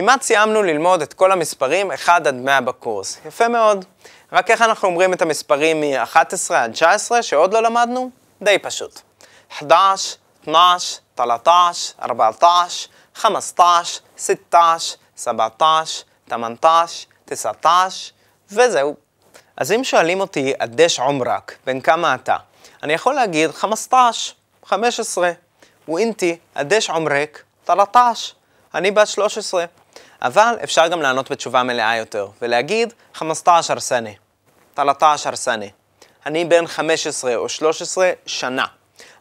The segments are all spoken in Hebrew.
כמעט סיימנו ללמוד את כל המספרים 1 עד 100 בקורס. יפה מאוד. רק איך אנחנו אומרים את המספרים מ-11 עד 19 שעוד לא למדנו? די פשוט. 11, 12, 13, 14, 15, 16, 17, 18, 19, וזהו. אז אם שואלים אותי, עדש עומרק, בן כמה אתה? אני יכול להגיד 15, 15. ואינתי, עדש עומרק, 13. אני בת 13. אבל אפשר גם לענות בתשובה מלאה יותר, ולהגיד 15 סנה, 13 סנה. אני בן 15 או 13 שנה.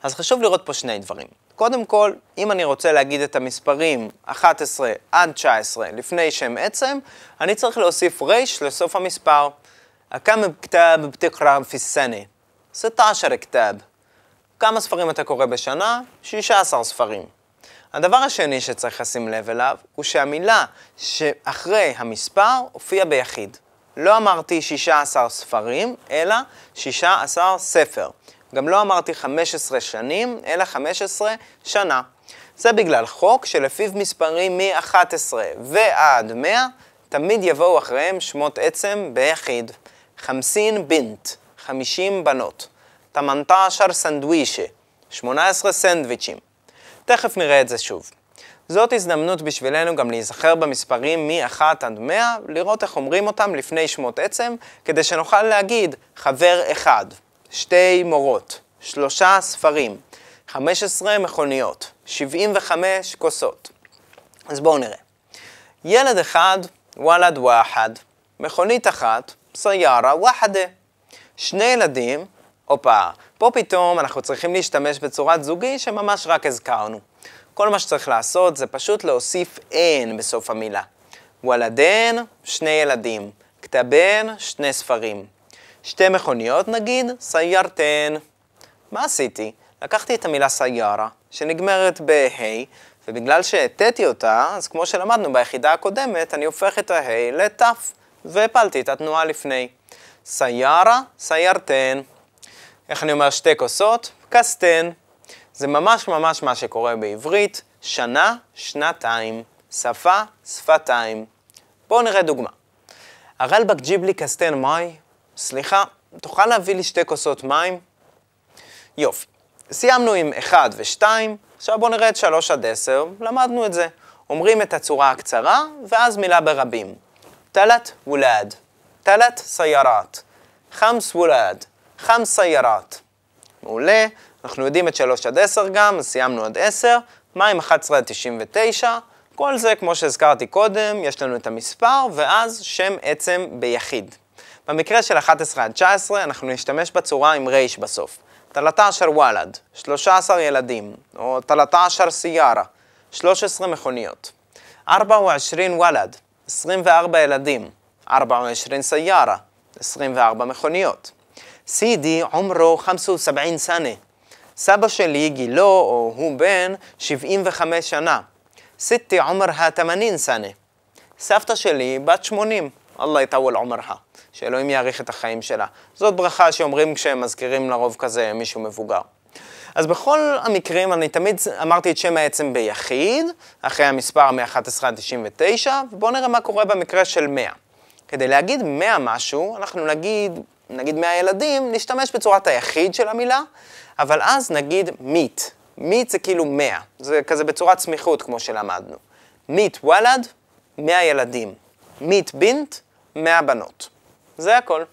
אז חשוב לראות פה שני דברים. קודם כל, אם אני רוצה להגיד את המספרים 11 עד 19 לפני שם עצם, אני צריך להוסיף רייש לסוף המספר. כמה כתב בתקרא פיסנה? 16 כתב. כמה ספרים אתה קורא בשנה? 16 ספרים. הדבר השני שצריך לשים לב אליו, הוא שהמילה שאחרי המספר הופיע ביחיד. לא אמרתי 16 ספרים, אלא 16 ספר. גם לא אמרתי 15 שנים, אלא 15 שנה. זה בגלל חוק שלפיו מספרים מ-11 ועד 100 תמיד יבואו אחריהם שמות עצם ביחיד. חמסין בינט, 50 בנות. תמנטשר סנדווישה, 18 סנדוויצ'ים. תכף נראה את זה שוב. זאת הזדמנות בשבילנו גם להיזכר במספרים מ-1 עד 100, לראות איך אומרים אותם לפני שמות עצם, כדי שנוכל להגיד חבר אחד, שתי מורות, שלושה ספרים, 15 מכוניות, 75 כוסות. אז בואו נראה. ילד אחד, וולד ואחד, מכונית אחת, סיירה וחדה. שני ילדים, הופה, פה פתאום אנחנו צריכים להשתמש בצורת זוגי שממש רק הזכרנו. כל מה שצריך לעשות זה פשוט להוסיף אין בסוף המילה. וולדן, שני ילדים. כתבן, שני ספרים. שתי מכוניות נגיד, סיירתן. מה עשיתי? לקחתי את המילה סיירה, שנגמרת ב-ה, ובגלל שהטאתי אותה, אז כמו שלמדנו ביחידה הקודמת, אני הופך את ה-ה לת', והפלתי את התנועה לפני. סיירה, סיירתן. איך אני אומר שתי כוסות? קסטן. זה ממש ממש מה שקורה בעברית, שנה, שנתיים, שפה, שפתיים. בואו נראה דוגמה. הרלב"ג ג'יבלי קסטן מאי, סליחה, תוכל להביא לי שתי כוסות מים? יופי. סיימנו עם 1 ו-2, עכשיו בואו נראה את 3 עד 10, למדנו את זה. אומרים את הצורה הקצרה, ואז מילה ברבים. תלת וולד, תלת סיירת, חמס וולד, חמס סיירת. מעולה, אנחנו יודעים את 3 עד 10 גם, אז סיימנו עד 10, מה עם 11 עד 99? כל זה, כמו שהזכרתי קודם, יש לנו את המספר, ואז שם עצם ביחיד. במקרה של 11 עד 19, אנחנו נשתמש בצורה עם רייש בסוף. תלתה אשר וואלד, 13 ילדים, או תלתה אשר סיירה, 13 מכוניות. 24 וואלד, 24 ילדים, 24 סיירה, 24 מכוניות. סידי עומרו 75 סנה, סבא שלי גילו, או הוא בן, 75 שנה. סיטי עומרהה 80 סנה. סבתא שלי בת 80. אללה יטוול עומרהה. שאלוהים יאריך את החיים שלה. זאת ברכה שאומרים כשהם מזכירים לרוב כזה מישהו מבוגר. אז בכל המקרים אני תמיד אמרתי את שם העצם ביחיד, אחרי המספר מ-11 עד 99, ובואו נראה מה קורה במקרה של 100. כדי להגיד 100 משהו, אנחנו נגיד, נגיד 100 ילדים, נשתמש בצורת היחיד של המילה, אבל אז נגיד מיט. מיט זה כאילו 100, זה כזה בצורת סמיכות כמו שלמדנו. מיט וולד, 100 ילדים. מיט בינט, 100 בנות. זה הכל.